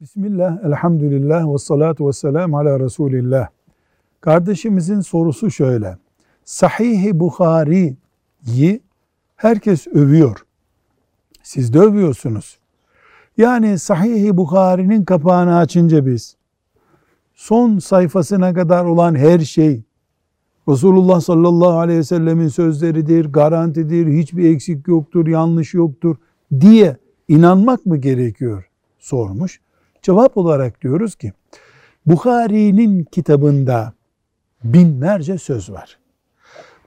Bismillah, elhamdülillah ve salatu ve selam ala Resulillah. Kardeşimizin sorusu şöyle. Sahih-i Bukhari'yi herkes övüyor. Siz de övüyorsunuz. Yani Sahih-i Bukhari'nin kapağını açınca biz son sayfasına kadar olan her şey Resulullah sallallahu aleyhi ve sellemin sözleridir, garantidir, hiçbir eksik yoktur, yanlış yoktur diye inanmak mı gerekiyor? sormuş. Cevap olarak diyoruz ki Bukhari'nin kitabında binlerce söz var.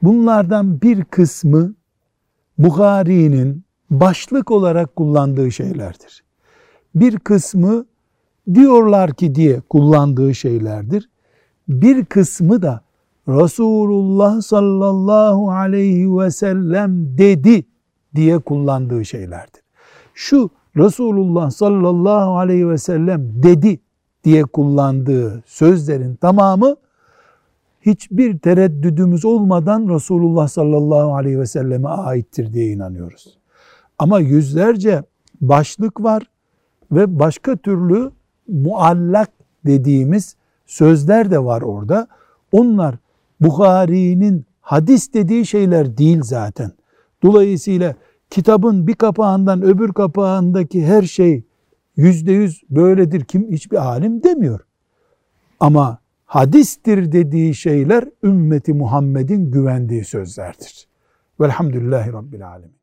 Bunlardan bir kısmı Bukhari'nin başlık olarak kullandığı şeylerdir. Bir kısmı diyorlar ki diye kullandığı şeylerdir. Bir kısmı da Resulullah sallallahu aleyhi ve sellem dedi diye kullandığı şeylerdir. Şu Resulullah sallallahu aleyhi ve sellem dedi diye kullandığı sözlerin tamamı hiçbir tereddüdümüz olmadan Resulullah sallallahu aleyhi ve selleme aittir diye inanıyoruz. Ama yüzlerce başlık var ve başka türlü muallak dediğimiz sözler de var orada. Onlar Bukhari'nin hadis dediği şeyler değil zaten. Dolayısıyla kitabın bir kapağından öbür kapağındaki her şey yüzde yüz böyledir kim hiçbir alim demiyor. Ama hadistir dediği şeyler ümmeti Muhammed'in güvendiği sözlerdir. Velhamdülillahi Rabbil Alemin.